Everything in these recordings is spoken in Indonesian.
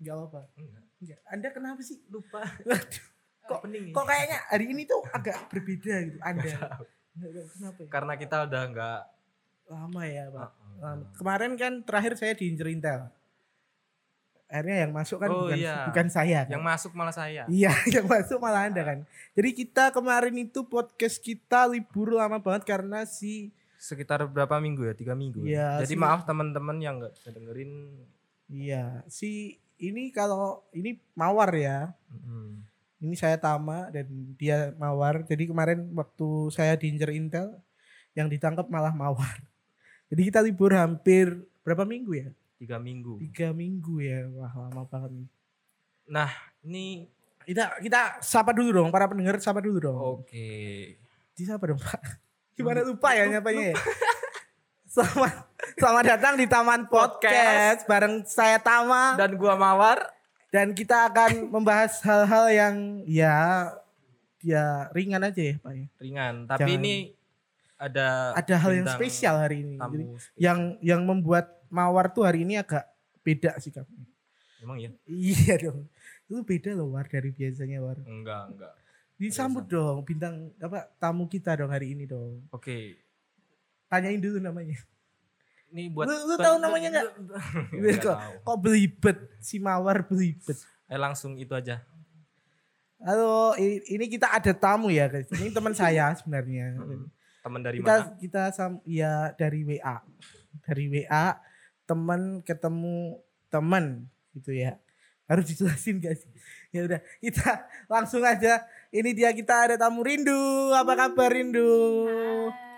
Enggak apa-apa. Enggak. Anda kenapa sih? Lupa. Kok- Opening. Kok kayaknya hari ini tuh agak berbeda gitu Anda. Nggak Kenapa ya? Karena kita udah enggak Lama ya, Pak. Heeh. Lama. Kemarin kan terakhir saya diincer Intel. Akhirnya yang masuk kan Oh, bukan iya. bukan saya. kan? yang masuk malah saya. Iya, yang masuk malah Anda kan. Jadi kita kemarin itu podcast kita libur lama banget karena si Sekitar berapa minggu ya? Tiga minggu. Iya, Jadi sih. maaf teman-teman yang enggak bisa dengerin. iya, si ini kalau ini Mawar ya. Mm. Ini saya Tama dan dia Mawar. Jadi kemarin waktu saya diincer Intel yang ditangkap malah Mawar. Jadi kita libur hampir berapa minggu ya? Tiga minggu. Tiga minggu ya. Wah lama banget. nih. Nah, ini Kita kita sapa dulu dong para pendengar sapa dulu dong. oke. Di sapa dong Pak. Gimana lupa ya nyapanya ya? Selamat, selamat datang di Taman Podcast, bareng saya Tama dan, Dan gua Mawar. kita akan membahas hal-hal yang ya ya ringan aja ya Pak ya. ringan tapi Jangan- ini ada Ada hal yang spesial hari ini. tamu Jadi, spesial. yang yang membuat Mawar tuh hari ini agak beda kamu. emang ya Iya dong. Itu beda loh War dari biasanya War. enggak enggak Disambut dong bintang apa tamu kita dong hari ini dong. oke Tanyain dulu namanya. ini buat Lu- lu tahu namanya nggak? Kok, tahu. kok belibet si Mawar belibet. eh langsung itu aja Halo, ini kita ada tamu ya guys. Ini teman saya sebenarnya. teman dari Kita mana kita sam ya dari WA. Dari WA teman ketemu teman gitu ya. Harus dijelasin guys. Ya udah, kita langsung aja. Ini dia kita ada tamu Rindu. Apa kabar Rindu? Hai,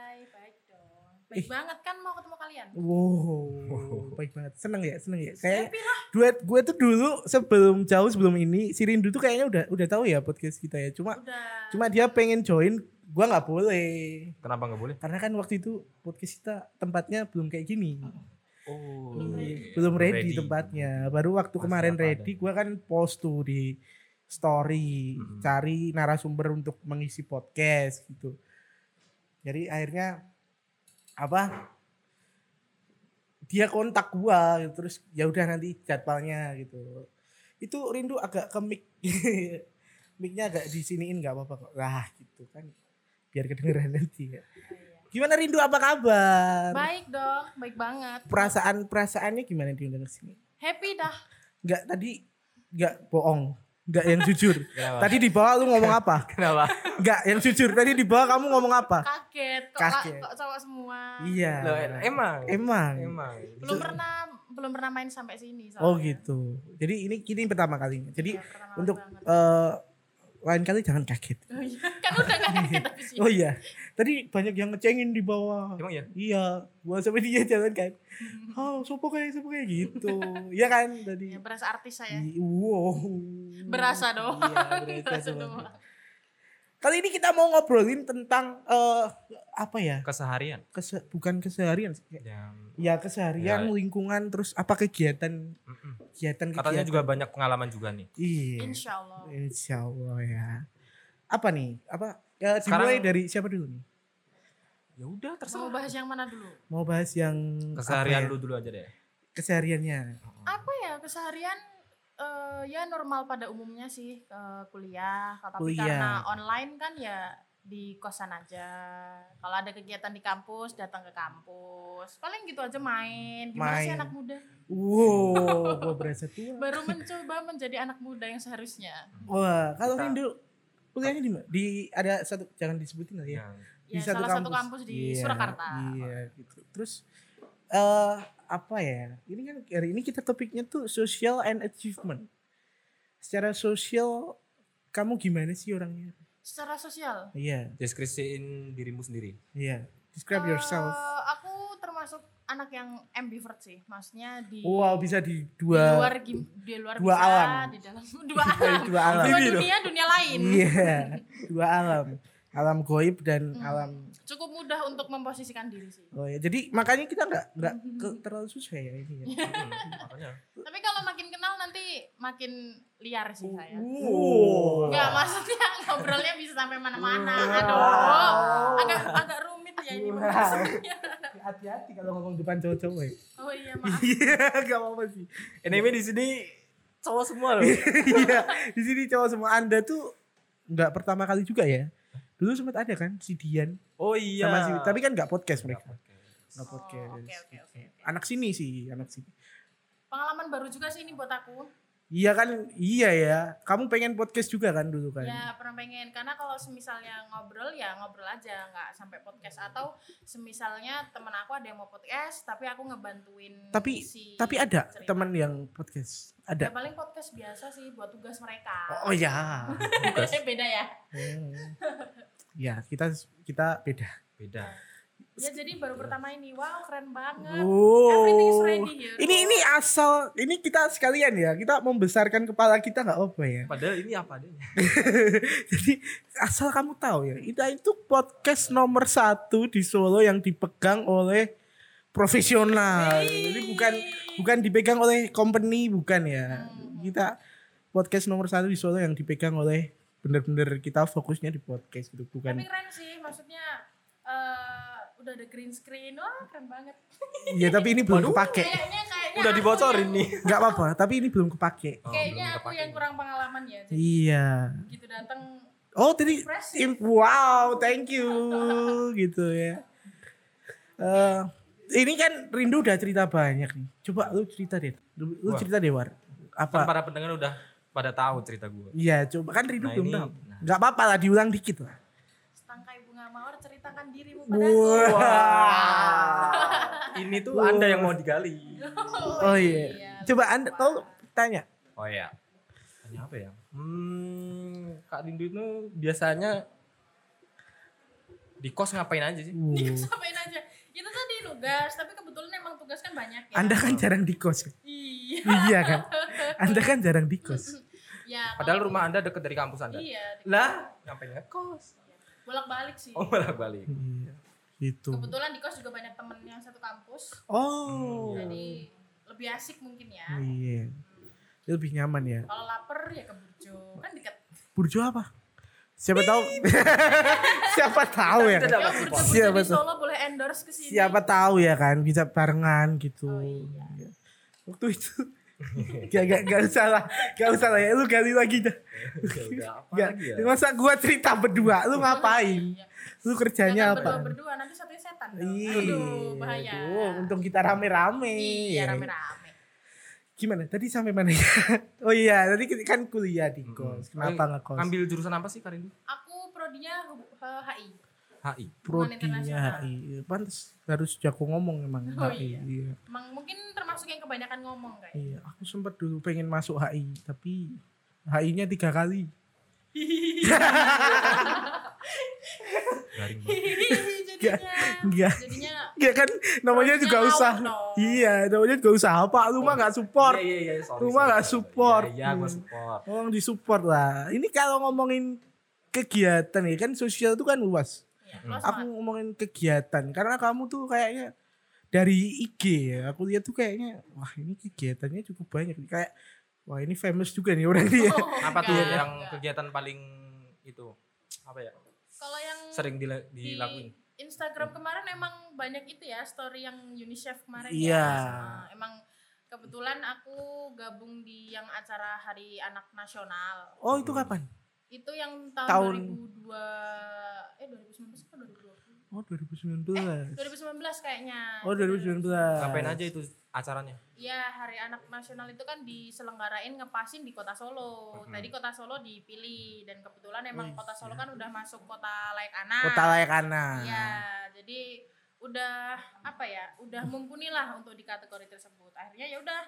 Baik banget kan mau ketemu kalian? Wow, baik banget. Seneng ya, seneng ya. Kayak duet gue tuh dulu sebelum jauh sebelum ini si Rindu tuh kayaknya udah udah tahu ya podcast kita ya. Cuma Udah. cuma dia pengen join, gua nggak boleh. kenapa nggak boleh Karena kan waktu itu podcast kita tempatnya belum kayak gini. oh Iya, belum ready, tempatnya. Baru waktu Masih kemarin ready, gua kan post tuh di story Mhm. cari narasumber untuk mengisi podcast gitu. Jadi akhirnya apa? Dia kontak gua gitu. terus ya udah nanti jadwalnya gitu. Itu rindu agak ke mic. Micnya agak disiniin nggak apa-apa kok. Lah gitu kan. Biar kedengeran nanti ya. Gimana rindu apa kabar? Baik dong, baik banget. perasaan perasaannya gimana diundang ke sini? Happy dah. Enggak tadi enggak bohong, enggak yang jujur. Kenapa? tadi di bawah lu ngomong apa? kenapa Enggak yang jujur. Tadi di bawah kamu ngomong apa? Kaget kok, Kaget. kok cowok semua. Iya. Loh, emang Emang. emang Belum pernah belum pernah main sampai sini soalnya. Oh gitu. Jadi ini ini pertama kalinya. Jadi Iya, pertama untuk banget. eh, lain kali jangan kaget. Oh iya, kan udah gak kaget ini. Oh iya. Tadi banyak yang ngecengin di bawah. emang ya Iya, gua sampai dia jalan kan. Oh, sopo kayak sopo kayak gitu. Iya kan tadi. Ya, berasa artis saya. I- Wow. Berasa doang. Iya, berasa Berasa doang. doang. Kali ini kita mau ngobrolin tentang eh apa ya? keseharian Kese- bukan keseharian sih. yang Ya keseharian, Ya. lingkungan, terus apa kegiatan Mm-mm. kegiatan katanya juga banyak pengalaman juga nih Iya. Insya Allah. Insya Allah ya. Apa nih? Apa? Ya, Sekarang- dimulai dari siapa dulu nih? ya udah Mau terserah bahas yang mana dulu? Mau bahas yang keseharian ya? lu dulu aja deh Kesehariannya. Apa ya keseharian eh, ya normal pada umumnya sih eh, kuliah. Tapi Kuliah. karena online kan ya di kosan aja. Kalau ada kegiatan di kampus datang ke kampus. Paling gitu aja main. Gimana sih Main. anak muda? Wow, gua berasa tua. Baru mencoba menjadi anak muda yang seharusnya. Wah, kalau Rindu kuliahnya di mana? Di ada satu jangan disebutin lah ya. yang Ya, salah satu kampus di Iya, Surakarta. Iya, gitu. Terus eh apa ya? Ini kan hari ini kita topiknya tuh social and achievement. Secara sosial kamu gimana sih orangnya? Secara sosial. Iya, deskripsiin dirimu sendiri iya. Describe yourself. Eh, aku termasuk anak yang ambivert sih. Maksudnya di Wow, bisa di di dua luar gim- di luar dua bisa, alam. di dalam dua alam. dua alam. Dua dunia, dunia lain. Iya, dua alam. Alam goib dan Hmm. alam Cukup mudah untuk memposisikan diri sih. Oh ya, jadi makanya kita nggak nggak ke- terlalu susah ya ini ya. makanya Tapi kalau makin kenal nanti makin liar sih saya. Enggak, maksudnya ngobrolnya bisa sampai mana-mana. Aduh. Agak agak ya ini Wow. pembahasannya. Hati-hati kalau ngomong depan cowok-cowok ya. Oh iya, maaf. Iya, gak apa-apa sih. anyway di sini cowok semua loh. Iya, di sini cowok semua Anda tuh nggak pertama kali juga ya. Dulu sempat ada kan si Dian Oh iya. sama si tapi kan nggak podcast Nggak mereka. podcast. Nggak Oh, podcast. oke, oke, oke. Anak sini sih, anak sini. Pengalaman baru juga sih ini buat aku. Iya kan, iya ya. Kamu pengen podcast juga kan dulu kan? Ya pernah pengen karena kalau semisalnya ngobrol ya ngobrol aja nggak sampai podcast atau semisalnya temen aku ada yang mau podcast tapi aku ngebantuin Tapi- isi Tapi ada cerita. teman yang podcast. Ya Ada. paling podcast biasa sih buat tugas mereka. Oh, oh ya. Beda ya. Hmm. ya, kita kita beda. Beda. Ya jadi baru pertama ini. Wow, keren banget. Oh. Everything is ready here. Ini ini asal ini kita sekalian ya. Kita membesarkan kepala kita nggak apa ya. Padahal ini apa adanya. Jadi asal kamu tahu ya, kita itu podcast nomor satu di Solo yang dipegang oleh profesional. Jadi bukan bukan dipegang oleh company bukan ya. Kita podcast nomor satu di Solo yang dipegang oleh bener-bener kita fokusnya di podcast gitu Tapi bukan. keren sih, maksudnya eh, udah ada green screen. Wah, keren banget. Iya tapi ini belum kepake. Kayaknya kayaknya Udah dibocorin nih. Nggak apa-apa, tapi ini belum kepake. Oh, Kayaknya belum aku kepake. yang kurang pengalaman ya. Jadi Iya. gitu datang Oh tadi Impressive. wow thank you gitu ya. Eh ini kan Rindu udah cerita banyak nih. Coba lu cerita deh. Lu, lu cerita deh War. Kan Apa? para pendengar udah pada tahu cerita gue. Iya coba kan Rindu Nah, belum ini- tahu. nah. Gak apa-apa lah diulang dikit lah. Setangkai bunga mawar ceritakan dirimu padaku. Wah. Ini tuh Anda yang mau digali. Oh iya. Coba anda kau tanya. Oh iya. Tanya apa ya? Hmm, Kak Dindu itu biasanya di kos ngapain aja sih? Uh, Sampaiin aja. Itu tadi nugas, tapi kebetulan emang tugas kan banyak ya. Anda kan jarang di kos. Iya. iya kan. Anda kan jarang di kos. Ya, Padahal rumah Anda deket dari kampus Anda. Iya, Lah, ngapain ngekos? Bolak-balik sih. Oh, malah balik. Iya. Gitu. Kebetulan di kos juga banyak temen yang satu kampus. Oh. Jadi lebih asik mungkin ya. Iya. Lebih nyaman ya. Kalau lapar ya ke Burjo. Kan dekat. Burjo apa? Siapa tahu? Siapa tahu ya? Kan? Ya Siapa tuh? Solo boleh endorse ke sini. Siapa tahu ya kan bisa barengan gitu. Oh, iya. Iya. Waktu itu gak, gak, gak usah lah Gak usah lah ya Lu gali lagi dah Ya Gak, lagi ya? Masa gua cerita berdua Lu ngapain. Lu kerjanya Jangan apa Berdua-berdua nanti satunya setan. dong. Ih, Aduh, bahaya. aduh, Untung kita rame-rame Iya, rame-rame. Gimana tadi sampai mana ya Oh iya Tadi kan kuliah di kos Kenapa Eh, ngekos Ambil jurusan apa sih Karin? Aku prodinya hub- eh, HI. HI. Prodinya. HI Pantes harus jago ngomong emang Oh, HI iya. iya. Emang mungkin termasuk yang kebanyakan ngomong kayak. Iya, aku sempat dulu pengen masuk HI, tapi HI-nya tiga kali. Garing banget. jadinya Enggak. jadinya Iya kan, namanya juga usah. dong. Iya, namanya juga usah apa. Lu mah nggak support. Iya, iya, iya, sorry, Rumah sorry, nggak sorry. support. Iya, iya, gua Hmm. support. Tolong disupport lah. Ini kalau ngomongin kegiatan ya kan sosial itu kan luas. Ya, luas Aku banget. ngomongin kegiatan karena kamu tuh kayaknya dari IG ya. Aku lihat tuh kayaknya wah ini kegiatannya cukup banyak. Kayak wah ini famous juga nih orang dia. Oh, Apa tuh enggak, yang enggak. kegiatan paling itu? Apa ya? Kalau yang Sering dila- di dilakuin. Instagram kemarin emang banyak itu ya story yang UNICEF kemarin Iya. ya. sama- Emang kebetulan aku gabung di yang acara Hari Anak Nasional. Oh itu kapan? Itu yang tahun, Tahun- 2002 eh 2019 kan 2020. Oh 2019. 2019 kayaknya. Oh 2019. Ngapain aja itu acaranya? Iya, Hari Anak Nasional itu kan diselenggarain ngepasin di Kota Solo. Mhm. Tadi Kota Solo dipilih dan kebetulan emang Wih, Kota Solo ya. kan udah masuk kota layak anak. Kota layak anak. Iya, jadi udah apa ya? Udah mumpuni lah untuk di kategori tersebut. Akhirnya ya udah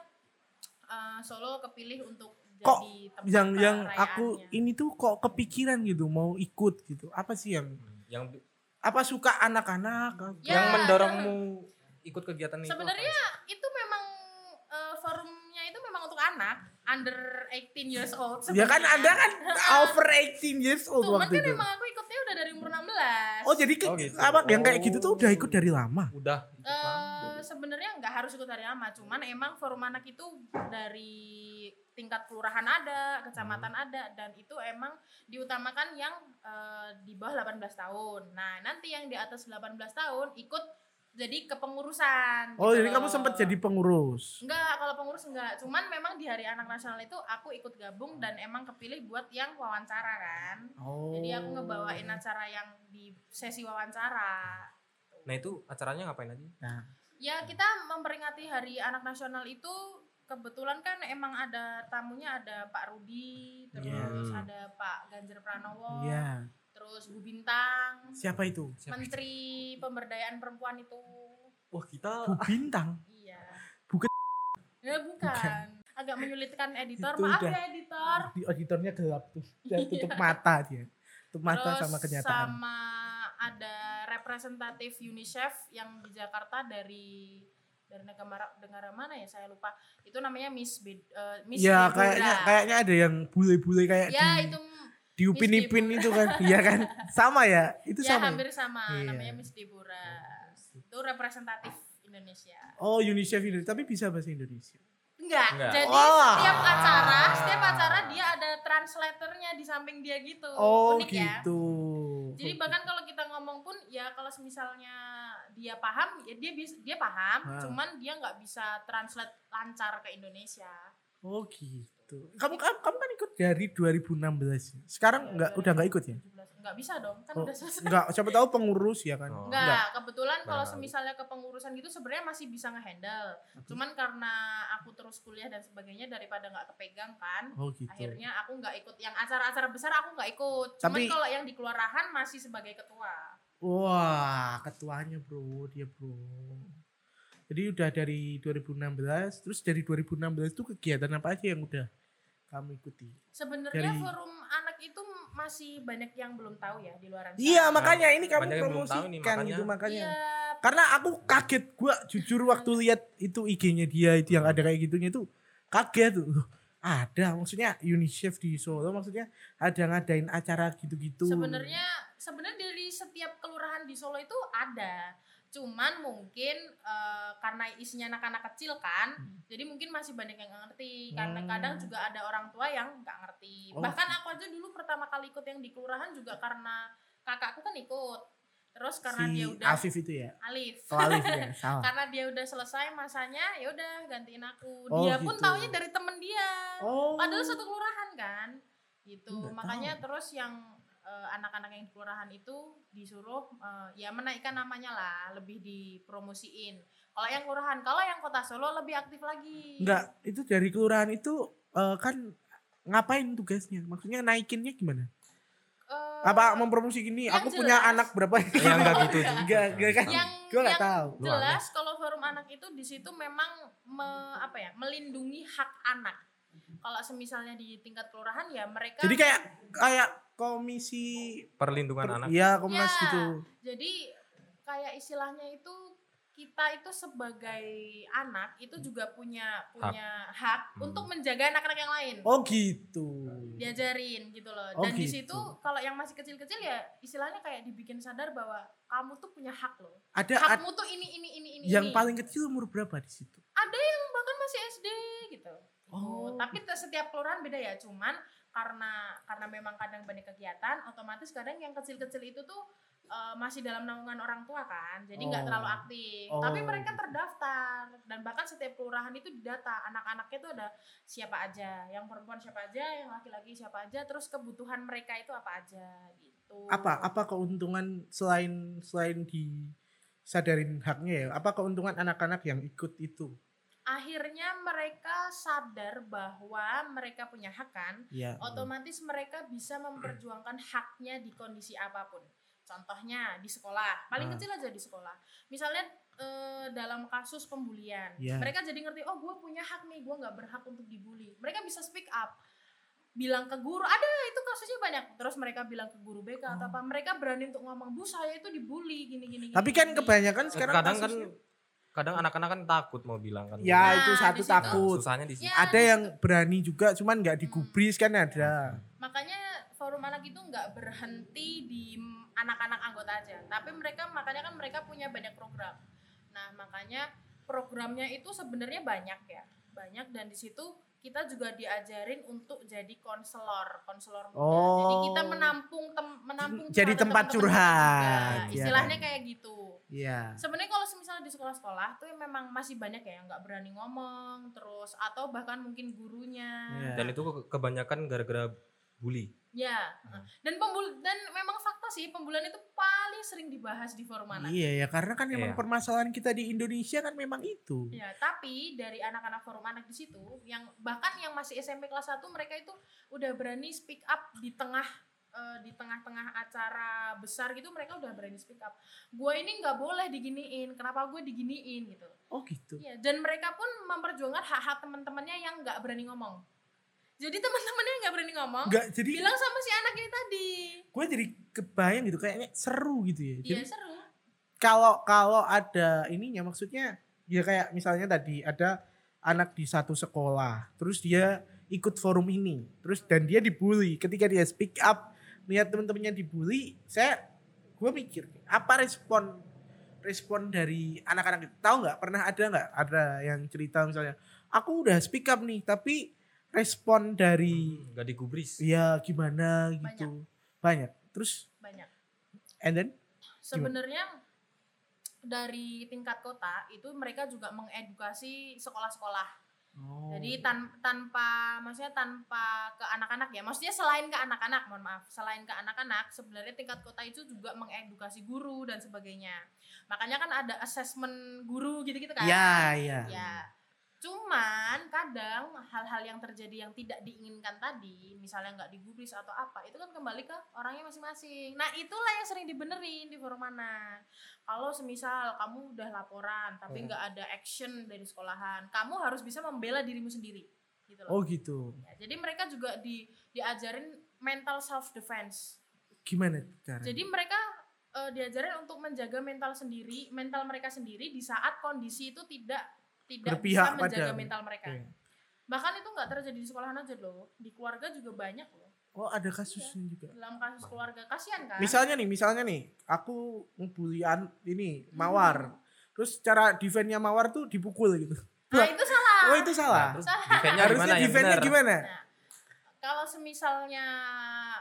eh, Solo kepilih untuk Kok Yang yang aku ini tuh kok kepikiran gitu mau ikut gitu. Apa sih yang Yang apa suka anak-anak? Ya, yang mendorongmu ikut kegiatan itu? Sebenarnya itu memang eh, forumnya itu memang untuk anak under 18 years old. Ya kan. Anda kan over 18 years old Cuman waktu kan itu. emang aku ikutnya udah dari umur 16. Oh jadi ke- Oh, gitu. apa yang kayak Oh. gitu tuh udah ikut dari lama. udah lama. sebenarnya nggak harus ikut dari lama, cuman emang forum anak itu dari tingkat kelurahan ada, kecamatan Hmm. ada, dan itu emang diutamakan yang eh, di bawah 18 tahun. Nah nanti yang di atas 18 tahun ikut jadi kepengurusan. Oh, gitu jadi kamu sempat jadi pengurus. Enggak, kalau pengurus enggak. Cuman memang di Hari Anak Nasional itu aku ikut gabung dan emang kepilih buat yang wawancara kan. Oh. Jadi aku ngebawain acara yang di sesi wawancara. Nah itu acaranya ngapain aja? Nah, Ya kita memperingati Hari Anak Nasional itu kebetulan kan emang ada tamunya ada Pak Rudi, terus Iya. ada Pak Ganjar Pranowo, iya. terus Bu Bintang, Siapa itu? Menteri Pemberdayaan Perempuan itu. Wah kita Bu Bintang. Iya. Bukan. Ya bukan. Agak menyulitkan editor. Itu Maaf udah. ya editor. Di auditornya gelap tuh. Dan tutup mata dia. Tutup mata Terus sama kenyataan. sama ada representatif UNICEF yang di Jakarta dari dari negara negara mana ya saya lupa. Itu namanya Miss Bed, eh, Miss Ya Deborah. kayaknya kayaknya ada yang bule-bule kayak Ya di itu diupin-ipin Miss itu kan. Iya kan? Sama ya? Itu ya sama. ya? hampir sama Iya. namanya Miss Deborah. Itu representatif Indonesia. Oh, UNICEF Indonesia, tapi bisa bahasa Indonesia. Enggak, Enggak. jadi Wah. setiap acara, setiap acara dia ada translatornya di samping dia gitu. Oh, Unik ya. Jadi bahkan kalau kita ngomong pun ya kalau misalnya dia paham ya dia bisa dia paham, Ah. cuman dia nggak bisa translate lancar ke Indonesia. Oh, gitu. Kamu kamu, kamu kan ikut dari 2016. Sekarang enggak dari udah enggak ikut ya? 17. Nggak bisa dong, kan Oh, udah selesai. Enggak, siapa tahu pengurus ya kan. Oh. Enggak, kebetulan kalau semisalnya kepengurusan gitu sebenarnya masih bisa ngehandle. Cuman karena aku terus kuliah dan sebagainya daripada nggak kepegang kan, Oh, gitu. akhirnya aku nggak ikut yang acara-acara besar aku nggak ikut. Cuman Tapi- kalau yang di kelurahan masih sebagai ketua. Wah, ketuanya bro, dia bro. Jadi udah dari 2016, terus dari 2016 itu kegiatan apa aja yang udah kamu ikuti? Sebenarnya Dari- forum anak itu masih banyak yang belum tahu ya di luar sana. Iya, makanya ini kamu Banyak nih, promosikan makanya. itu makanya. Iya, Karena aku kaget gua jujur waktu lihat itu IG-nya dia itu yang ada kayak gitunya itu kaget tuh. Loh, Ada maksudnya UNICEF di Solo maksudnya ada ngadain acara gitu-gitu. sebenarnya sebenarnya dari setiap kelurahan di Solo itu ada. Cuman mungkin eh, karena isinya anak-anak kecil kan, jadi mungkin masih banyak yang ngerti. Karena Hmm. kadang juga ada orang tua yang nggak ngerti. Oh. Bahkan aku aja dulu pertama kali ikut yang di kelurahan juga karena kakakku kan ikut. Terus karena si dia udah Afif itu ya. Alif. Oh, Alif ya, salah. karena dia udah selesai masanya, ya udah gantiin aku. Oh, dia pun gitu. taunya dari temen dia. Oh. Padahal satu kelurahan kan. Gitu. Nggak Makanya terus yang anak-anak yang di kelurahan itu disuruh eh, ya menaikkan namanya lah, lebih dipromosiin. Kalau yang kelurahan, kalau yang kota Solo lebih aktif lagi. Enggak, itu dari kelurahan itu eh, kan ngapain tugasnya? Maksudnya naikinnya gimana? Eh, Apa mempromosi gini? Aku punya jelas. anak berapa? Ya enggak gitu juga. Enggak, enggak kan? yang Gua enggak yang tahu. Jelas kalau forum anak itu di situ memang me- apa ya melindungi hak anak kalau semisalnya di tingkat kelurahan ya mereka Jadi kayak kayak komisi Perlindungan per- anak. Iya, Komnas Ya. gitu. jadi kayak istilahnya itu kita itu sebagai anak itu juga punya punya hak, Hmm. untuk menjaga anak-anak yang lain Oh, gitu. diajarin gitu loh Oh, dan di gitu. situ kalau yang masih kecil-kecil ya istilahnya kayak dibikin sadar bahwa kamu tuh punya hak loh Ada ad- hakmu tuh ini ini ini ini yang ini. paling kecil umur berapa di situ? ada yang bahkan masih SD gitu. Oh. Gitu. Tapi setiap kelurahan beda ya. Cuman karena karena memang kadang banyak kegiatan, otomatis kadang yang kecil-kecil itu tuh eh, masih dalam naungan orang tua kan. Jadi nggak Oh. terlalu aktif. Oh, Tapi mereka terdaftar dan bahkan setiap kelurahan itu didata anak-anaknya itu ada siapa aja, yang perempuan siapa aja, yang laki-laki siapa aja, terus kebutuhan mereka itu apa aja gitu. Apa apa keuntungan selain selain disadarin haknya ya? Apa keuntungan anak-anak yang ikut itu? Akhirnya mereka sadar bahwa mereka punya hak kan. Iya. otomatis mereka bisa memperjuangkan haknya di kondisi apa pun. Contohnya di sekolah, paling Ah. kecil aja di sekolah. Misalnya eh, dalam kasus pembulian, Iya. mereka jadi ngerti, oh gue punya hak nih, gue nggak berhak untuk dibully. Mereka bisa speak up, bilang ke guru, ada itu kasusnya banyak. Terus mereka bilang ke guru BK atau apa, mereka berani untuk ngomong, bu saya itu dibully gini gini. Oh. Tapi gini, kan gini." kebanyakan sekarang kadang kan kadang anak-anak kan takut mau bilang kan. ya Nah, itu satu takut. Susahnya di situ. Ya, ada di yang berani juga cuman nggak digubris kan ada. makanya forum anak itu nggak berhenti di anak-anak anggota aja tapi mereka makanya kan mereka punya banyak program nah makanya programnya itu sebenarnya banyak ya banyak dan di situ kita juga diajarin untuk jadi konselor konselor muda jadi Oh. kita menampung tem- menampung Jadi tempat curhat, juga. ya istilahnya kan? kayak gitu Iya. Sebenarnya kalau misalnya di sekolah-sekolah tuh memang masih banyak ya yang nggak berani ngomong terus atau bahkan mungkin gurunya. Iya. Dan itu ke- kebanyakan gara-gara bully. Ya. Hmm. Dan pembul dan memang fakta sih pembulian itu paling sering dibahas di forum anak. Iya ya karena kan memang Iya. permasalahan kita di Indonesia kan memang itu. Ya, tapi dari anak-anak forum anak di situ yang bahkan yang masih SMP kelas 1 mereka itu udah berani speak up di tengah eh, di tengah-tengah acara besar gitu mereka udah berani speak up. Gue ini nggak boleh diginiin, kenapa gue diginiin gitu. Oh gitu. Iya, dan mereka pun memperjuangkan hak-hak teman-temannya yang nggak berani ngomong. Jadi teman-temannya nggak berani ngomong, Enggak jadi bilang sama si anak ini tadi. gue jadi kebayang gitu kayaknya seru gitu ya. Jadi Iya seru. kalau kalau ada ininya maksudnya ya kayak misalnya tadi ada anak di satu sekolah terus dia ikut forum ini terus dan dia dibully ketika dia speak up lihat teman-temannya dibully saya gue mikir apa respon respon dari anak-anak itu? Tahu nggak? Pernah ada nggak? Ada yang cerita misalnya aku udah speak up nih tapi respon dari Gak digubris. ya gimana gitu. Banyak. Terus? Banyak. and then? Sebenarnya dari tingkat kota itu mereka juga mengedukasi sekolah-sekolah. Oh, Jadi tan- tanpa maksudnya tanpa ke anak-anak ya. Maksudnya selain ke anak-anak, mohon maaf. Selain ke anak-anak, sebenarnya tingkat kota itu juga mengedukasi guru dan sebagainya. Makanya kan ada assessment guru gitu-gitu kan. ya ya Ya. Cuman kadang hal-hal yang terjadi yang tidak diinginkan tadi, misalnya nggak digubris atau apa, itu kan kembali ke orangnya masing-masing. Nah itulah yang sering dibenerin di forum mana. Kalau semisal kamu udah laporan tapi Hmm. nggak ada action dari sekolahan, kamu harus bisa membela dirimu sendiri. Gitu loh. oh gitu Ya, jadi mereka juga di diajarin mental self defense. gimana caranya? Jadi mereka eh, diajarin untuk menjaga mental sendiri, mental mereka sendiri di saat kondisi itu tidak tidak Berpihak bisa menjaga pada- mental mereka. Iya. Bahkan itu nggak terjadi di sekolahan aja loh, di keluarga juga banyak loh. Oh ada kasusnya juga. Dalam kasus keluarga kasihan kan? Misalnya nih, misalnya nih, aku ngebully an- ini Hmm. mawar, terus cara defendnya mawar tuh dipukul gitu. Nah itu salah. Oh itu Nah, salah. terus defense-nya Harusnya benar? gimana? Nah, kalau semisalnya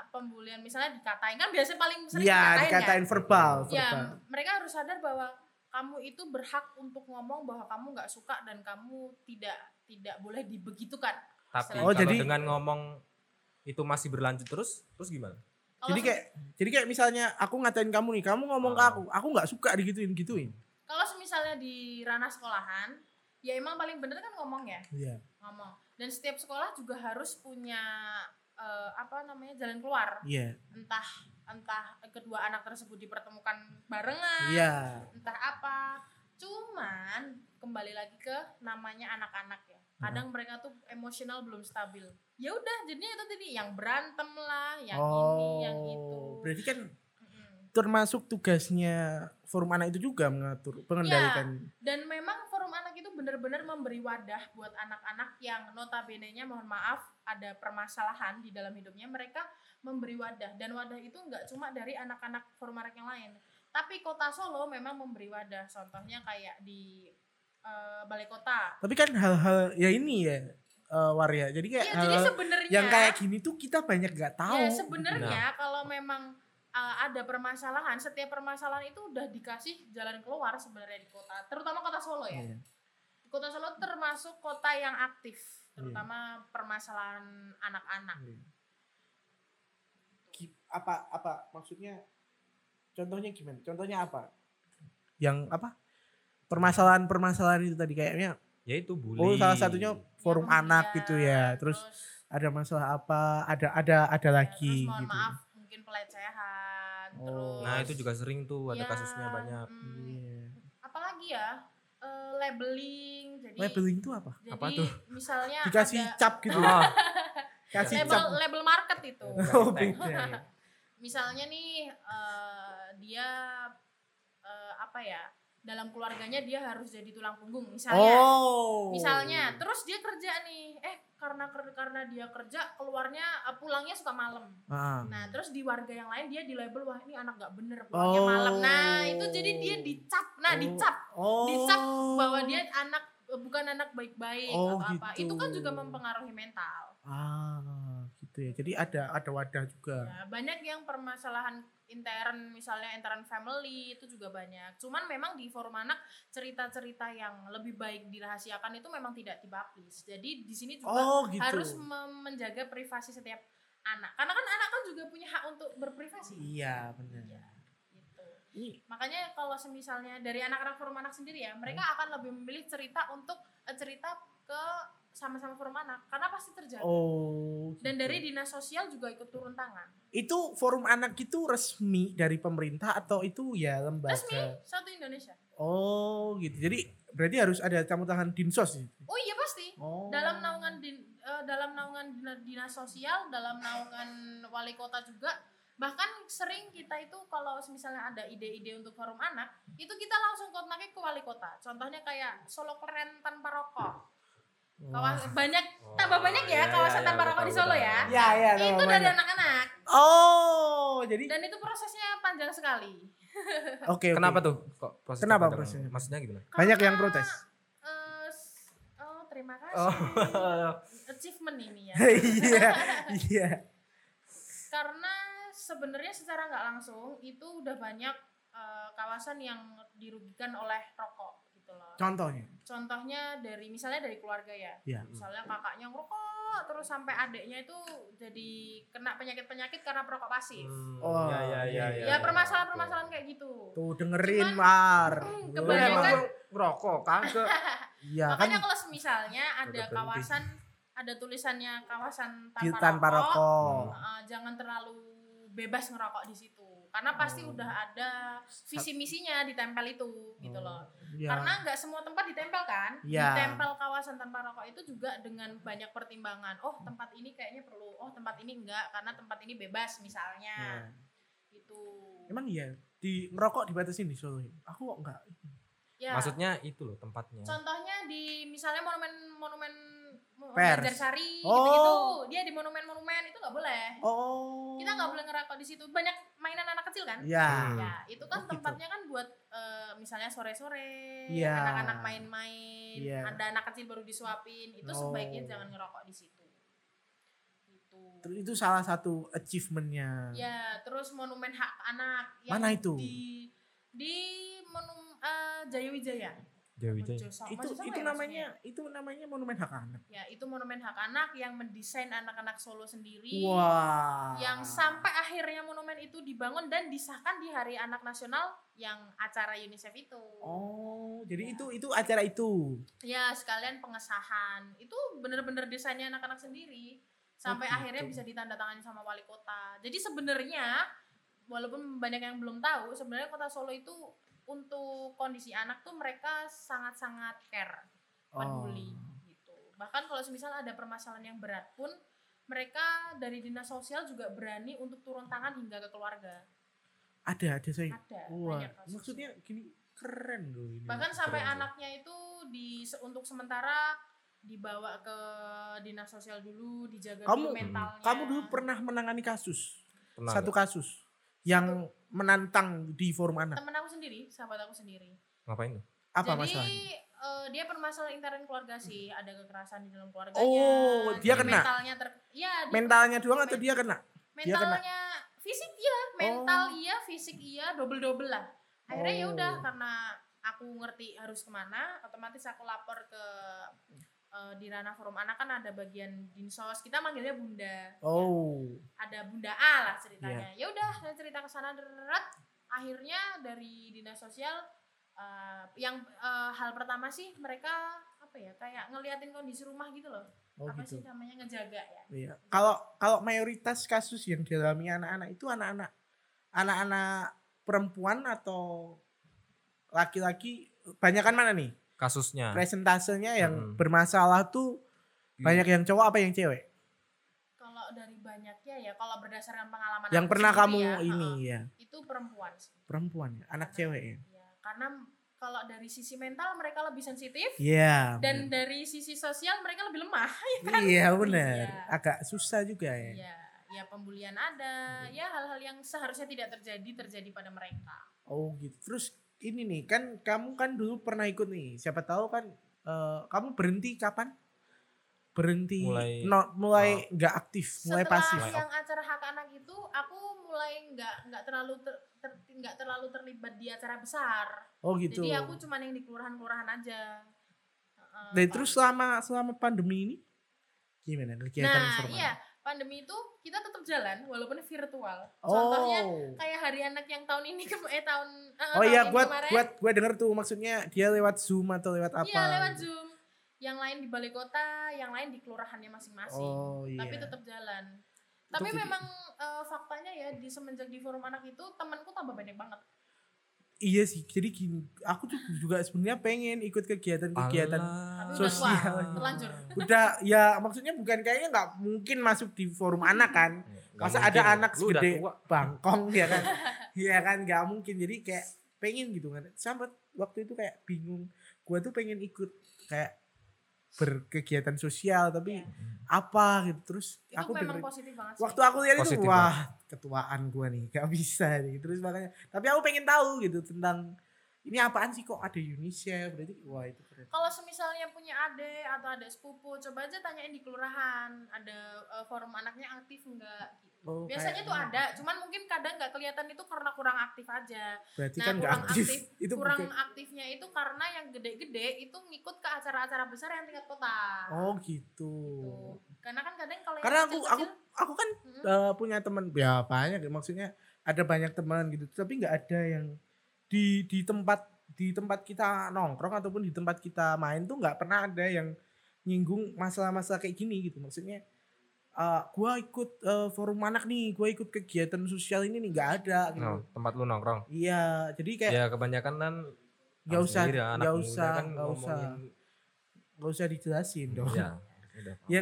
pembulian misalnya dikatain kan biasanya paling sering Iya, dikatain, dikatain kan? verbal, Ya, verbal. mereka harus sadar bahwa kamu itu berhak untuk ngomong bahwa kamu nggak suka dan kamu tidak tidak boleh dibegitukan. Tapi Oh, kalau jadi- dengan ngomong itu masih berlanjut terus, terus gimana? Kalau Jadi kayak jadi kayak misalnya aku ngatain kamu nih, kamu ngomong ke Oh. aku, aku nggak suka digituin gituin. kalau misalnya di ranah sekolahan, ya emang paling bener kan ngomong ya, Iya. ngomong. Dan setiap sekolah juga harus punya eh, apa namanya jalan keluar. Iya. Entah entah kedua anak tersebut dipertemukan barengan, Iya. entah apa. Cuman kembali lagi ke namanya anak-anak ya. Kadang mereka tuh emosional belum stabil. Ya udah, jadinya itu tadi yang berantem lah, yang ini, yang itu. Oh, Berarti kan termasuk tugasnya forum anak itu juga mengatur, pengendalikan. Dan memang forum anak itu benar-benar memberi wadah buat anak-anak yang notabene-nya mohon maaf ada permasalahan di dalam hidupnya, mereka memberi wadah dan wadah itu nggak cuma dari anak-anak forum anak yang lain, tapi Kota Solo memang memberi wadah. Contohnya kayak di eh, Balai Kota. Tapi kan hal-hal ya ini ya eh, Waria. Jadi kayak Iya, jadi yang kayak gini tuh kita banyak nggak tahu. Ya sebenarnya kalau memang uh, ada permasalahan, setiap permasalahan itu udah dikasih jalan keluar sebenarnya di kota, terutama kota Solo ya. Iya. Kota Solo termasuk kota yang aktif, Iya. terutama permasalahan anak-anak. Gi- apa apa maksudnya contohnya gimana contohnya apa yang apa permasalahan-permasalahan itu tadi kayaknya Ya itu bully. oh salah satunya forum Yang anak kemudian, gitu ya terus ada masalah apa ada ada ada ya, lagi terus mohon gitu maaf mungkin pelecehan, Oh. terus Nah itu juga sering tuh ada ya, kasusnya banyak. mm, Iya. apalagi ya labeling, jadi labeling itu apa jadi Apa tuh? misalnya dikasih ada cap gitu Oh, kasih label cap label market itu. oh beda ya. misalnya nih eh, dia eh, apa ya dalam keluarganya dia harus jadi tulang punggung misalnya oh misalnya terus dia kerja nih eh karena karena dia kerja keluarnya eh, pulangnya suka malam Ah. nah terus di warga yang lain dia di label wah ini anak gak bener pulangnya Oh. malam nah itu jadi dia dicap nah dicap oh dicap bahwa dia anak eh, bukan anak baik-baik Oh, atau apa gitu. itu kan juga mempengaruhi mental ah gitu gitu ya. Jadi ada ada wadah juga. Ya, banyak yang permasalahan intern misalnya intern family itu juga banyak. Cuman memang di forum anak cerita-cerita yang lebih baik dirahasiakan itu memang tidak dipublish. Jadi di sini juga Oh, gitu. harus menjaga privasi setiap anak. Karena kan anak kan juga punya hak untuk berprivasi. Iya, benar. Ya, gitu. Ini Makanya kalau semisalnya dari anak-anak forum anak sendiri ya, mereka Hmm. akan lebih memilih cerita untuk eh, cerita ke sama-sama forum anak karena pasti terjadi. oh. Dan gitu. dari dinas sosial juga ikut turun tangan. itu forum anak itu resmi dari pemerintah atau itu ya lembaga? Resmi satu Indonesia. Oh, gitu. Jadi berarti harus ada campur tangan dinsos. gitu? Oh iya pasti. Oh. Dalam naungan din, eh, dalam naungan dina- dinas sosial, dalam naungan wali kota juga. Bahkan sering kita itu kalau misalnya ada ide-ide untuk forum anak, itu kita langsung kontaknya ke wali kota. Contohnya kayak Solo Keren tanpa rokok. Wah. Kawas, banyak Oh, tambah banyak ya iya, kawasan iya, tanpa iya, rokok di Solo ya. Ya, ya, itu tambah dari banyak. anak-anak Oh, jadi dan itu prosesnya panjang sekali. oke. oke. Kenapa tuh? Kok proses Kenapa panjang? prosesnya? Maksudnya gimana? Banyak yang Karena, protes. eh, s- oh, terima kasih. Oh. Achievement ini ya. Iya, iya. Karena sebenarnya secara nggak langsung itu udah banyak eh, kawasan yang dirugikan oleh rokok gitu loh. Contohnya. Contohnya dari misalnya dari keluarga ya. Iya. Misalnya kakaknya ngerokok terus sampai adiknya itu jadi kena penyakit-penyakit karena perokok pasif. Hmm, Oh, ya, ya, ya, iya. Ya permasalahan-permasalahan kayak gitu. Tuh dengerin Cuman, Mar. hmm, kebanyakan- ngerokok kagak. Iya kan Makanya kalau misalnya ada kawasan ada tulisannya kawasan tanpa, tanpa rokok, rokok. uh, jangan terlalu bebas ngerokok di situ. Karena pasti Oh. udah ada visi misinya ditempel itu gitu loh. Iya. Karena nggak semua tempat ditempel kan? Iya. Ditempel kawasan tanpa rokok itu juga dengan banyak pertimbangan. Oh, tempat ini kayaknya perlu. Oh, tempat ini enggak karena tempat ini bebas misalnya. Iya. Gitu. Emang iya di ngerokok dibatasin di Solo. ya? Aku kok enggak. Ya. Maksudnya itu loh tempatnya. Contohnya di misalnya monumen-monumen Pers. Banjarsari Oh. gitu-gitu. Dia di monumen-monumen itu nggak boleh. Oh. Kita nggak boleh ngerokok di situ. Banyak mainan anak kecil kan? Iya. Hmm. Ya, itu kan Oh, gitu. tempatnya kan buat eh, misalnya sore-sore, Iya. anak-anak main-main, Iya. ada anak kecil baru disuapin, itu Oh. sebaiknya jangan ngerokok di situ. Gitu. Terus itu salah satu achievementnya. Ya, terus monumen hak anak Mana itu? di di monum eh, Jayawijaya. Dewi Jaya. Itu Sama itu ya namanya itu namanya monumen hak anak. Ya, itu monumen hak anak yang mendesain anak-anak Solo sendiri. Wah. Yang sampai akhirnya monumen itu dibangun dan disahkan di Hari Anak Nasional yang acara UNICEF itu. Oh, jadi Ya. itu itu acara itu. Ya, sekalian pengesahan. Itu bener-bener desainnya anak-anak sendiri. Sampai gitu. akhirnya bisa ditandatangani sama wali kota. Jadi sebenarnya walaupun banyak yang belum tahu, sebenarnya kota Solo itu untuk kondisi anak tuh mereka sangat-sangat care peduli gitu. Bahkan kalau semisal ada permasalahan yang berat pun mereka dari dinas sosial juga berani untuk turun tangan hingga ke keluarga. Ada ada saya. Ada Wah, maksudnya gini keren loh ini. bahkan sampai keren anaknya itu di untuk sementara dibawa ke dinas sosial dulu, dijaga Kamu- dulu mentalnya. Kamu dulu pernah menangani kasus. Pernah satu nggak? kasus yang menantang di forum anak. temen aku sendiri, sahabat aku sendiri. Ngapain tuh? Apa Jadi masalahnya? eh, dia permasalahan intern keluarga sih, ada kekerasan di dalam keluarganya. Oh, dia kena? Mentalnya ter, ya, dia Mentalnya doang atau dia kena? dia kena? mentalnya fisik iya mental iya fisik iya double double lah akhirnya ya Oh. udah karena aku ngerti harus ke mana otomatis aku lapor ke eh, di ranah forum anak kan ada bagian dinsos kita manggilnya bunda Oh. ada bunda A lah ceritanya Iya. ya udah saya cerita ke sana deret akhirnya dari dinas sosial eh, yang eh, hal pertama sih mereka apa ya kayak ngeliatin kondisi rumah gitu loh Oh apa gitu. sih namanya ngejaga ya Iya. Kalau kalau mayoritas kasus yang dialami anak-anak itu anak-anak anak-anak perempuan atau laki-laki banyakan mana nih? Kasusnya. Presentasenya yang Mm-mm. bermasalah tuh banyak yang cowok apa yang cewek? kalau dari banyaknya ya kalau berdasarkan pengalaman Yang pernah kamu ya, ini heeh, ya, itu perempuan sih perempuan ya, anak cewek ya. ya karena kalau dari sisi mental mereka lebih sensitif Iya. dan dari sisi sosial mereka lebih lemah bener. iya benar. Iya. Agak susah juga ya. ya ya pembulian ada ya hal-hal yang seharusnya tidak terjadi terjadi pada mereka Oh gitu. Terus ini nih kan kamu kan dulu pernah ikut nih. Siapa tahu kan eh, kamu berhenti kapan? berhenti Mulai- no- mulai nggak aktif, mulai setelah pasif. yang acara hak anak itu aku mulai nggak nggak terlalu ter, ter- nggak terlalu terlibat di acara besar Oh gitu. jadi aku cuman yang di kelurahan kelurahan aja Heeh, Dan Pak. terus selama selama pandemi ini gimana kegiatan nah iya pandemi itu kita tetap jalan walaupun virtual Oh. contohnya kayak hari anak yang tahun ini ke eh tahun eh, Oh iya, gua kemarin. gua gua denger tuh maksudnya dia lewat Zoom atau lewat apa? Iya lewat Zoom. Yang lain di balai kota, yang lain di kelurahannya masing-masing. Oh iya. Tapi tetap jalan. Tapi memang eh, faktanya ya di semenjak di forum anak itu temanku tambah banyak banget. Iya sih. Jadi gini, aku tuh juga sebenarnya pengen ikut kegiatan-kegiatan Tapi udah Sosial. terlanjur. udah ya maksudnya bukan kayaknya nggak mungkin masuk di forum anak kan Nggak masa mungkin. ada anak segede bangkong ya kan Iya kan nggak mungkin jadi kayak pengen gitu kan sampai waktu itu kayak bingung gua tuh pengen ikut kayak berkegiatan sosial tapi apa gitu. Terus Itu aku memang dengerin positif banget sih. waktu aku lihat itu wah ketuaan gua nih gak bisa nih. Terus makanya tapi aku pengen tahu gitu tentang ini apaan sih kok ada UNICEF berarti wah itu keren. Kalau semisalnya punya adik atau ada sepupu, coba aja tanyain di kelurahan, ada eh, forum anaknya aktif enggak gitu. Oh, Biasanya kayak- tuh ada, cuman mungkin kadang nggak kelihatan itu karena kurang aktif aja. berarti Nah, kan kurang aktif aktif, itu kurang bukan- aktifnya itu karena yang gede-gede itu ngikut ke acara-acara besar yang tingkat kota. oh gitu Gitu. Karena kan kadang kalau yang karena aku aku aku kan mm, eh, punya teman ya banyak ya, maksudnya ada banyak teman gitu tapi nggak ada yang di di tempat di tempat kita nongkrong ataupun di tempat kita main tuh nggak pernah ada yang nyinggung masalah-masalah kayak gini gitu maksudnya eh gua ikut eh, forum anak nih gua ikut kegiatan sosial ini nih nggak ada gitu No, tempat lu nongkrong. iya jadi kayak Ya kebanyakan kan nggak tahu usah sendiri ya, anak nggak muda usah kan nggak usah nggak usah dijelasin dong Ya, udah. ya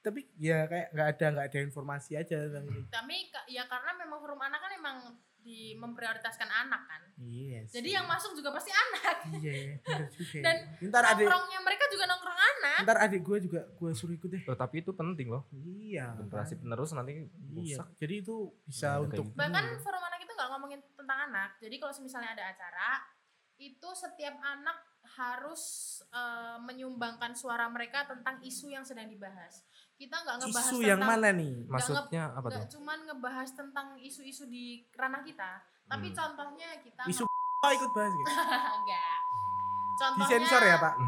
tapi ya kayak nggak ada nggak ada informasi aja tentang ini tapi ya karena memang forum anak kan emang di memprioritaskan anak kan. Yes. Jadi yang masuk juga pasti anak. Iya, juga. Dan ntar adik Nongkrongnya mereka juga nongkrong anak. ntar adik gue juga gue suruh ikut deh. Loh, tapi itu penting loh. Iya. Generasi penerus nanti Iya. rusak. Jadi itu bisa kayak untuk gitu. Bahkan forum anak itu nggak ngomongin tentang anak. Jadi kalau misalnya ada acara, itu setiap anak harus eh, menyumbangkan suara mereka tentang isu yang sedang dibahas. Kita nggak ngebahas isu tentang yang mana nih? Maksudnya apa tuh? nggak cuman ngebahas tentang isu-isu di ranah kita, tapi Hmm. contohnya kita Isu apa ikut bahas gitu? enggak. Contohnya Disensor ya pak?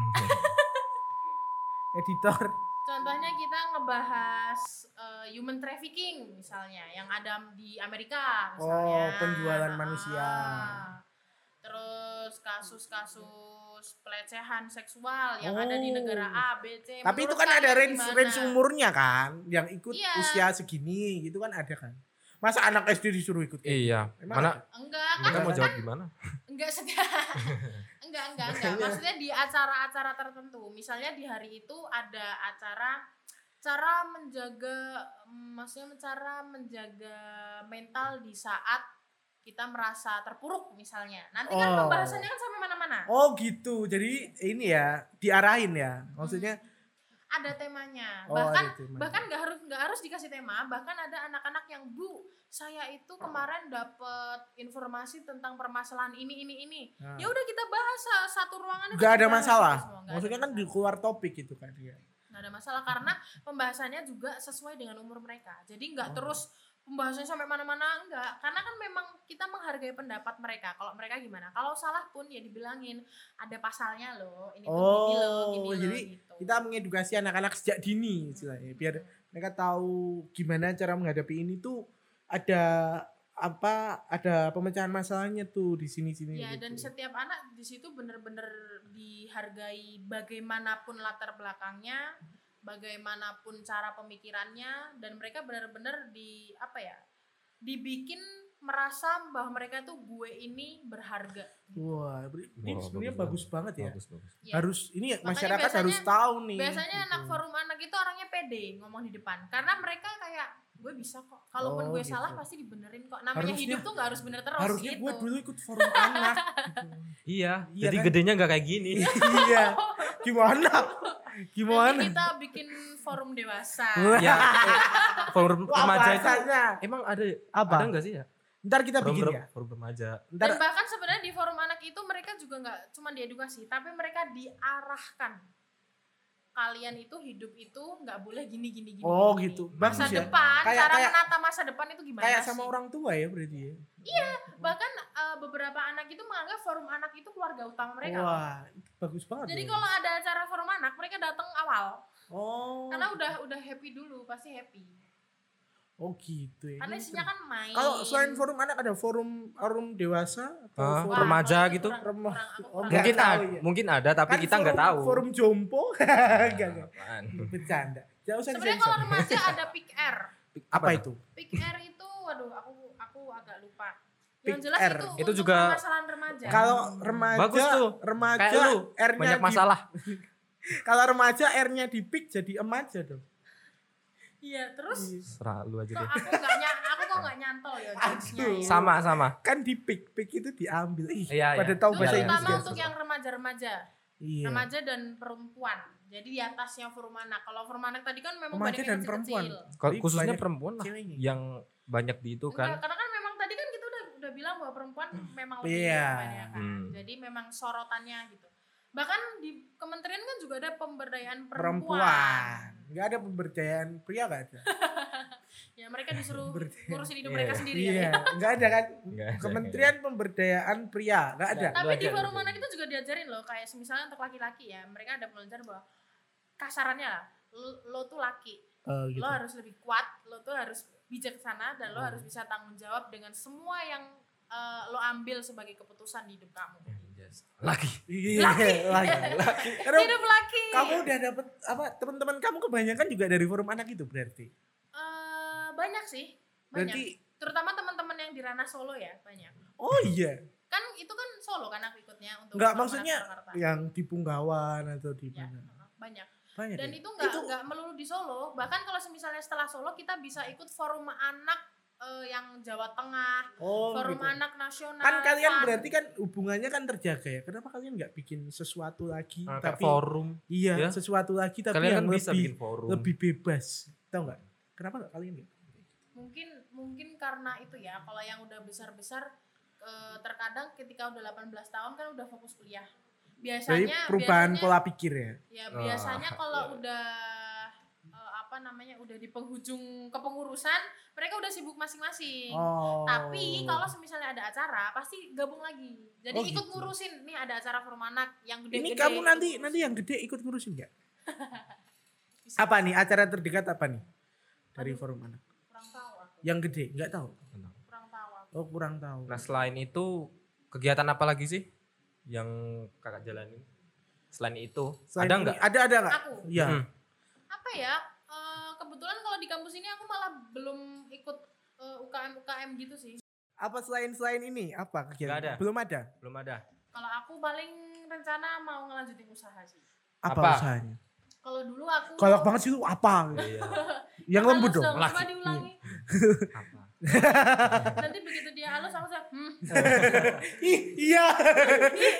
Editor. Contohnya kita ngebahas eh, human trafficking misalnya yang ada di Amerika misalnya. Oh, penjualan Ah, manusia. Terus kasus-kasus pelecehan seksual yang ada di Oh. negara A, B, C. Tapi itu kan ada range gimana? range umurnya kan, yang ikut Iya. usia segini gitu kan ada kan. Masa anak SD disuruh ikut? Iya. Emang Mana ada? Enggak, kan kita mau kan jawab gimana? enggak setiap enggak enggak enggak maksudnya di acara-acara tertentu misalnya di hari itu ada acara cara menjaga maksudnya cara menjaga mental di saat kita merasa terpuruk misalnya nanti kan Oh. pembahasannya kan sampai mana-mana Oh gitu. Jadi ini ya diarahin ya. Maksudnya ada temanya Oh, bahkan ada temanya. bahkan nggak harus nggak harus dikasih tema bahkan ada anak-anak yang bu saya itu kemarin dapat informasi tentang permasalahan ini ini ini Nah. ya udah kita bahas sa- satu ruangan kita ada masalah. itu semua, nggak ada Maksudnya kan di keluar topik gitu kan dia. nggak ada masalah karena pembahasannya juga sesuai dengan umur mereka jadi nggak Oh. terus pembahasannya sampai mana-mana enggak. Karena kan memang kita menghargai pendapat mereka. Kalau mereka gimana? Kalau salah pun ya dibilangin ada pasalnya loh ini tuh gini loh Oh, gini loh jadi gitu. Kita mengedukasi anak-anak sejak dini istilahnya biar mereka tahu gimana cara menghadapi ini tuh ada apa ada pemecahan masalahnya tuh di sini-sini Ya gitu. dan setiap anak di situ bener-bener dihargai bagaimanapun latar belakangnya, bagaimanapun cara pemikirannya dan mereka bener-bener di apa ya? dibikin merasa bahwa mereka tuh gue ini berharga. Wah, ini Wah, sebenarnya bagus bagus, banget ya. Bagus, bagus. Ya. Harus ini ya, Makanya masyarakat biasanya- harus tahu nih. Biasanya gitu. anak forum anak itu orangnya pede ngomong di depan karena mereka kayak gue bisa kok. Kalaupun Oh, gue gitu. salah pasti dibenerin kok. Namanya Harusnya- hidup tuh nggak harus bener terus Harusnya gitu. gue dulu ikut forum anak. gitu. Iya, Iya jadi kan? gedenya nggak kayak gini. iya. Gimana? Gimana? Nanti kita bikin forum dewasa. ya, eh, forum remaja itu emang ada Apa? ada nggak sih ya? Ntar kita Forum, bikin ya. forum remaja. Ntar Dan bahkan sebenarnya di forum anak itu mereka juga nggak cuma diedukasi, tapi mereka diarahkan. kalian itu hidup itu nggak boleh gini gini gini. Oh, gini. gitu. Masa Bagus ya. depan, Kayak- cara kayak- menata masa depan itu gimana Kayak sih? sama orang tua ya berarti ya. Bahkan eh, beberapa anak itu menganggap forum anak itu keluarga utama mereka. Wah, itu bagus banget. Jadi ya. kalau ada acara forum anak, mereka datang awal. Oh. Karena udah udah happy dulu, pasti happy. Oh gitu ya. Karena isinya kan main. Kalau selain forum anak ada forum forum dewasa atau Ah, forum remaja itu gitu? kurang- Remah- kurang- oh, kurang mungkin ada, ya. mungkin ada tapi Kan kita nggak tahu. Forum jompo. Enggak enggak. Apaan? Bercanda. Jangan usah Sebenarnya kalau remaja ada pick air. Apa itu? Pick air itu, waduh, aku aku agak lupa. Yang jelas air. itu, Itu juga- permasalahan remaja. Kalau remaja Bagus tuh. remaja R-nya Banyak masalah. Kalau remaja R-nya di pick jadi em aja dong. Iya, terus Serah lu aja kok deh. aku nggak ny- aku kok nggak nyantol ya Aduh. ya. Sama sama. Kan di pick, pick itu diambil. Ih, Iya, pada iya. tahu Itu bahasa. Inggris terutama untuk yang remaja-remaja, Iya. remaja dan perempuan. Jadi di atasnya forum anak. Kalau forum anak tadi kan memang Remaja banyak dan yang perempuan. Kalau khususnya banyak perempuan lah ceweknya. yang banyak di itu Enggak, kan. karena kan memang tadi kan kita udah udah bilang bahwa perempuan memang lebih Iya. banyak kan. Hmm. Jadi memang sorotannya gitu. Bahkan di kementerian kan juga ada pemberdayaan perempuan. Perempuan. Enggak ada pemberdayaan pria enggak ada. Ya mereka disuruh Pemberdayaan. ngurusin hidup Iya. mereka sendiri Iya, ya. enggak ada kan. Nggak ada, Kementerian Pemberdayaan Pria, enggak ada. Tapi di Belajar forum gitu. anak itu juga diajarin loh, kayak misalnya untuk laki-laki ya, mereka ada pelajaran bahwa kasarannya lah, lo, lo tuh laki, Oh, gitu. lo harus lebih kuat, lo tuh harus bijaksana dan lo Oh. harus bisa tanggung jawab dengan semua yang eh, lo ambil sebagai keputusan di hidup kamu. Lagi. Iya, lagi. lagi. Karena Hidup laki. kamu udah dapet apa teman-teman kamu kebanyakan juga dari forum anak itu berarti. Eh, banyak sih, banyak. Berarti Terutama teman-teman yang di ranah Solo ya, banyak. oh iya. Kan itu kan Solo kan aku ikutnya untuk Enggak forum maksudnya Surakarta. yang di Punggawan atau di Ya, mana. banyak. Banyak. Dan ya? itu nggak Itu- nggak melulu di Solo. Bahkan kalau misalnya setelah Solo kita bisa ikut forum anak eh, yang Jawa Tengah, oh, forum gitu. anak nasional. Kan kalian FAN. berarti kan hubungannya kan terjaga ya. Kenapa kalian nggak bikin sesuatu lagi Nah, tapi forum. iya ya. sesuatu lagi tapi Kalian yang kan bisa lebih bikin forum. lebih bebas. Tahu nggak? Kenapa nggak kalian nggak? mungkin mungkin karena itu ya kalau yang udah besar-besar eh, terkadang ketika udah 18 tahun kan udah fokus kuliah. Jadi Biasanya perubahan biasanya, pola pikir ya. Ya biasanya kalau iya. udah eh, apa namanya udah di penghujung kepengurusan mereka udah sibuk masing-masing. Oh. Tapi kalau misalnya ada acara pasti gabung lagi. Jadi Oh, ikut gitu. ngurusin nih ada acara forum anak yang gede-gede. ini kamu nanti ngurusin. nanti yang gede ikut ngurusin nggak? Apa nih acara terdekat apa nih dari Aduh. forum anak? kurang tahu aku. Yang gede nggak tahu. Kurang tahu aku. Oh kurang tahu. Nah selain itu kegiatan apa lagi sih yang kakak jalanin? Selain itu Selain ada nggak? Ada ada nggak? Aku. Iya. Hmm. Apa ya? Kalau di kampus ini aku malah belum ikut eh, UKM UKM gitu sih. Apa selain selain ini apa kegiatan? Nggak ada. Belum ada. Belum ada. Kalau aku paling rencana mau ngelanjutin usaha sih. Apa, Apa? usahanya? Kalau dulu aku Galak banget sih itu apa? Iya. Yang lembut dong. Coba Laki. diulangi. apa? Nanti begitu dia halus aku saya hmm. Ih, iya.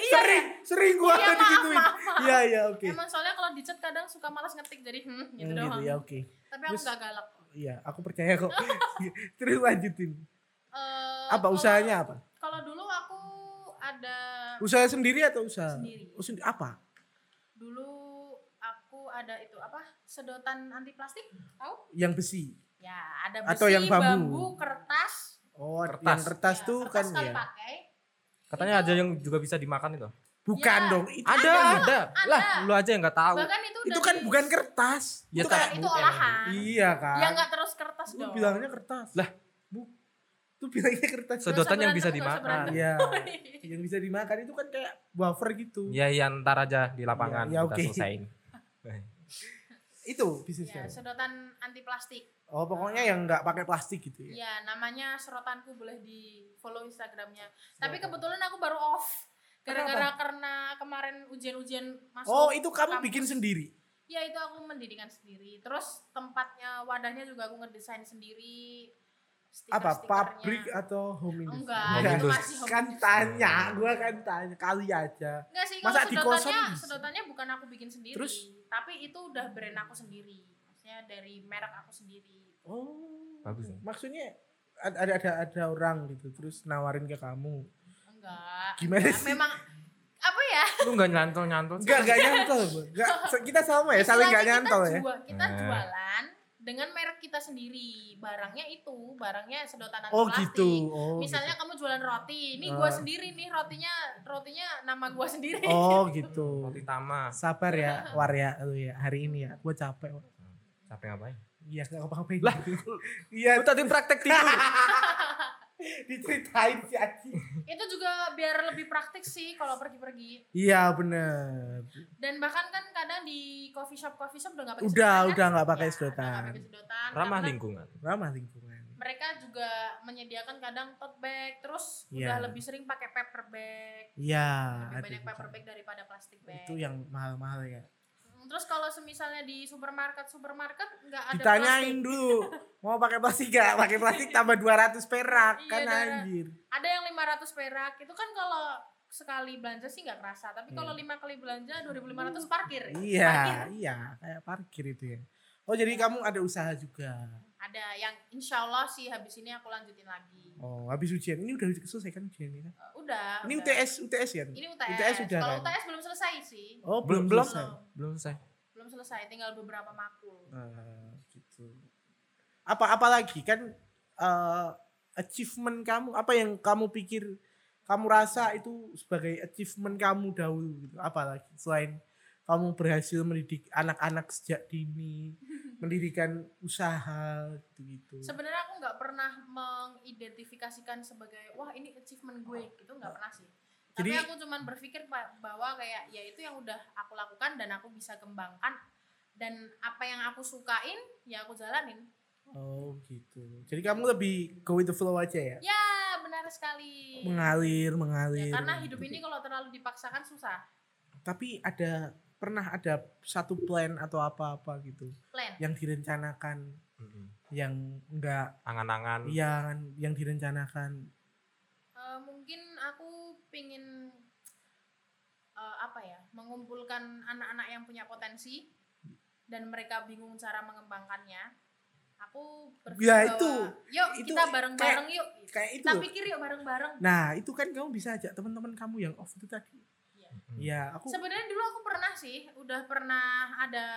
sering sering gua Iya, digituin. maaf, maaf. Iya iya oke. Emang soalnya kalau di chat kadang suka malas ngetik jadi hmm gitu Hmm, doang. gitu ya oke. Tapi aku Terus- gak galak. Iya, aku percaya kok. Terus lanjutin. Eh, Apa usahanya apa? Kalau dulu aku ada Usaha sendiri atau usaha? Sendiri. Oh, sendi- apa? dulu aku ada itu apa sedotan anti plastik tahu Yang besi. Ya ada besi Atau yang bambu. kertas Oh, Kertas. yang kertas ya, tuh kertas kan sekali ya. pakai Katanya Itu- ada yang juga bisa dimakan itu. Bukan Ya. dong. Itu, Ada, ada. ada. Lah, lu aja yang nggak tahu. bahkan itu itu kan bukan kertas. Ya, itu kan itu bukan. olahan Iya kan. ya nggak terus kertas Lu dong bilangnya kertas. Lah. Bu. Tuh bilangnya kertas. Sedotan yang bisa dimakan. berantem. Iya. yang bisa dimakan itu kan kayak wafer gitu. Ya, ya ntar aja di lapangan Ya, ya, kita oke. Itu bisnis ya kamu. sedotan anti plastik Oh, pokoknya yang nggak pakai plastik gitu ya. ya namanya serotanku boleh di follow instagramnya tapi kebetulan aku baru off gara-gara karena kemarin ujian-ujian masuk Oh, itu kamu kampus. bikin sendiri. Ya itu aku mendirikan sendiri. Terus tempatnya wadahnya juga aku ngedesain sendiri. Apa? Pabrik atau home industry? Enggak, Home itu industry. masih home Kan industry. tanya, gua kan tanya kali aja. Enggak sih, Masa kalau di kosan sedotannya, sedotannya bukan aku bikin sendiri. Terus? Tapi itu udah brand aku sendiri. Maksudnya dari merek aku sendiri. Oh. Bagus ya. Maksudnya ada ada ada, ada orang gitu terus nawarin ke kamu. Enggak. Gimana enggak. sih? Memang apa ya? Lu nggak nyantol nyantol. Enggak, enggak nyantol. Enggak, kita sama ya, saling enggak nyantol kita ya. jual- kita Eh. jualan dengan merek kita sendiri. Barangnya itu, barangnya sedotan Oh plastik. gitu. Oh. Misalnya kamu jualan roti, ini Ah. gua sendiri nih rotinya, rotinya nama gua sendiri. gitu. Oh gitu. Roti tama. Sabar ya, Warya lu ya. Hari ini ya, gue capek. Wak. Capek ngapain? Iya, gak apa-apain. Lah. Iya, Lu tadi praktek tidur. diceritain si Aci. Itu juga biar lebih praktik sih kalau pergi-pergi. Iya, bener. Dan bahkan kan kadang di coffee shop coffee shop udah nggak pakai Udah, sedotan, udah kan? nggak pakai Ya, udah sedotan. nggak pakai sedotan. Ramah lingkungan. Ramah lingkungan. Mereka juga menyediakan kadang tote bag, terus Iya. udah lebih sering pakai paper bag, Iya, lebih banyak paper bag daripada plastik bag. Itu yang mahal-mahal ya. Terus kalau semisalnya di supermarket supermarket nggak ada Ditanyain dulu, mau pakai plastik gak? Pakai plastik tambah 200 perak Iya, kan darah. anjir. plastik. Ada yang 500 perak. Itu kan kalau sekali belanja sih nggak kerasa, tapi kalau Hmm. lima kali belanja 2500 parkir. Parkir. Iya, iya, kayak parkir itu ya. Oh, jadi kamu ada usaha juga. Ada yang insya Allah sih habis ini aku lanjutin lagi. Oh, habis ujian. Ini udah selesai kan ujiannya kan? Udah. Ini udah. UTS, UTS ya? Ini UTS. UTS udah Kalau kan? UTS belum selesai sih. Oh, Belum- belum belum. selesai. Belum selesai. Belum selesai, tinggal beberapa makul. Nah, gitu. Apa apa lagi kan eh, achievement kamu apa yang kamu pikir kamu rasa itu sebagai achievement kamu dahulu gitu. Apalagi selain kamu berhasil mendidik anak-anak sejak dini, mendirikan usaha gitu-gitu. Sebenarnya aku nggak pernah mengidentifikasikan sebagai wah ini achievement gue gitu nggak pernah sih. Tapi Jadi- aku cuman berpikir bahwa kayak ya itu yang udah aku lakukan dan aku bisa kembangkan dan apa yang aku sukain ya aku jalanin. Oh gitu. Jadi kamu lebih go with the flow aja ya? Ya benar sekali. Mengalir, Ya, mengalir. karena hidup ini kalau terlalu dipaksakan susah. Tapi ada pernah ada satu plan atau apa-apa gitu Plan. yang direncanakan Mm-mm. yang enggak Angan-angan. yang yang direncanakan Eh, mungkin aku pingin eh, apa ya mengumpulkan anak-anak yang punya potensi dan mereka bingung cara mengembangkannya aku berpikir Ya, bahwa, itu. yuk Itu kita bareng-bareng yuk kayak itu kita loh. pikir yuk bareng-bareng nah itu kan kamu bisa ajak teman-teman kamu yang off itu tadi Iya. Mm. ya aku sebenarnya dulu aku pernah sih udah pernah ada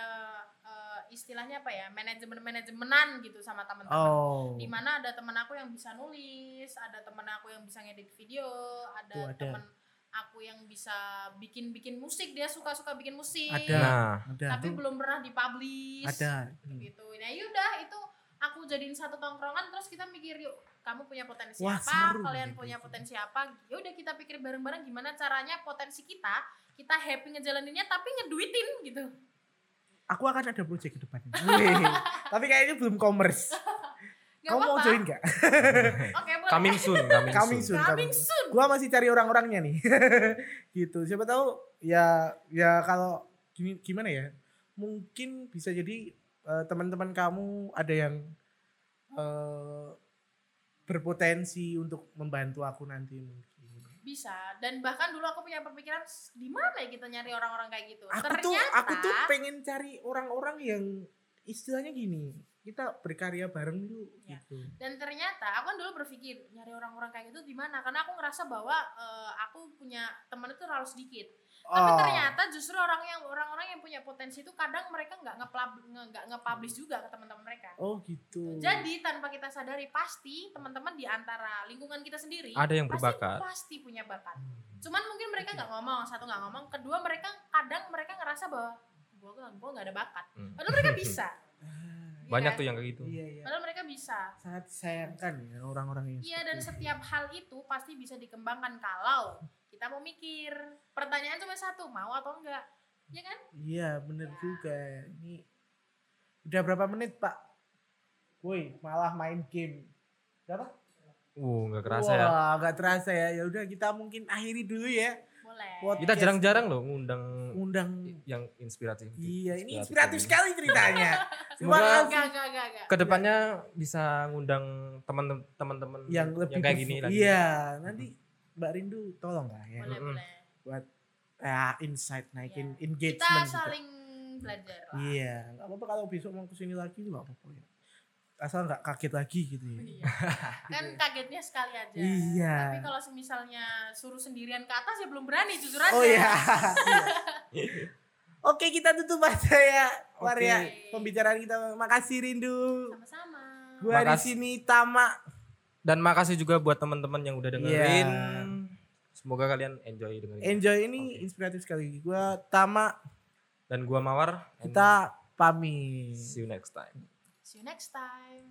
eh, istilahnya apa ya manajemen manajemenan gitu sama teman-teman oh di mana ada teman aku yang bisa nulis, ada teman aku yang bisa ngedit video, ada, Tuh, ada. teman aku yang bisa bikin-bikin musik, dia suka-suka bikin musik. Ada. Nah, ada Tapi belum pernah dipublish. ada Hmm. Gitu. Nah, yaudah itu aku jadiin satu tongkrongan terus kita mikir yuk kamu punya potensi Wah, apa? seru kalian gitu. punya potensi apa? Ya udah kita pikir bareng-bareng gimana caranya potensi kita kita happy ngejalaninnya tapi ngeduitin gitu. Aku akan ada project ke depan. Tapi kayaknya belum commerce. Gak kamu mau apa-apa. join gak oke boleh. Coming soon, coming, coming soon. soon Coming soon. gua masih cari orang-orangnya nih. Gitu. Siapa tahu ya ya kalau gimana ya? Mungkin bisa jadi eh, teman-teman kamu ada yang eh, berpotensi untuk membantu aku nanti mungkin bisa. Dan bahkan dulu aku punya perpikiran di mana ya kita nyari orang-orang kayak gitu? Aku ternyata tuh aku tuh pengen cari orang-orang yang istilahnya gini kita berkarya bareng yuk Ya. gitu. Dan ternyata aku kan dulu berpikir nyari orang-orang kayak gitu di mana? Karena aku ngerasa bahwa eh, aku punya teman itu terlalu sedikit. Tapi Oh, ternyata justru orang yang orang-orang yang punya potensi itu kadang mereka nggak nggak nge-publish juga ke teman-teman mereka. Oh gitu. Jadi tanpa kita sadari pasti teman-teman di antara lingkungan kita sendiri Ada yang pasti, berbakat. pasti punya bakat. Cuman mungkin mereka nggak ngomong satu nggak ngomong kedua mereka kadang mereka ngerasa bahwa gua gua gua nggak ada bakat. Hmm. padahal mereka bisa Banyak Iya. tuh yang kayak gitu. iya iya padahal mereka bisa sangat disayangkan ya orang-orang yang Iya dan seperti itu. setiap hal itu pasti bisa dikembangkan kalau kita mau mikir. Pertanyaan cuma satu, mau atau enggak? Ya kan? Iya bener juga. Ini udah berapa menit pak? Woi malah main game. Berapa? Uh, nggak kerasa Wah, ya. nggak terasa ya. Ya udah kita mungkin akhiri dulu ya. Boleh. Podcast. Kita jarang-jarang loh ngundang Undang. yang inspiratif. Iya ini Inspiratif inspiratif sekali ceritanya. Semoga- Enggak, enggak, enggak, enggak. Ke depannya bisa ngundang teman- teman-teman yang lebih kayak berfo- gini lagi. Iya nanti Mbak Rindu tolong lah ya Boleh, boleh. buat ya insight naikin Kita engagement. juga. saling belajar lah. Iya, nggak apa-apa kalau besok mau ke sini lagi nggak apa-apa ya. Asal nggak kaget lagi gitu ya. Iya. kan kagetnya sekali aja. Iya. Tapi kalau misalnya suruh sendirian ke atas ya belum berani jujur aja. Oh iya. Oke kita tutup aja ya Maria Oke. pembicaraan kita. Makasih Rindu. Sama-sama. Gua di sini Tama. Dan makasih juga buat teman-teman yang udah dengerin. Iya. Semoga kalian enjoy dengerin. Enjoy ini inspiratif sekali. Gua Tama. Dan gua Mawar. Kita pamit. see you next time. See you next time.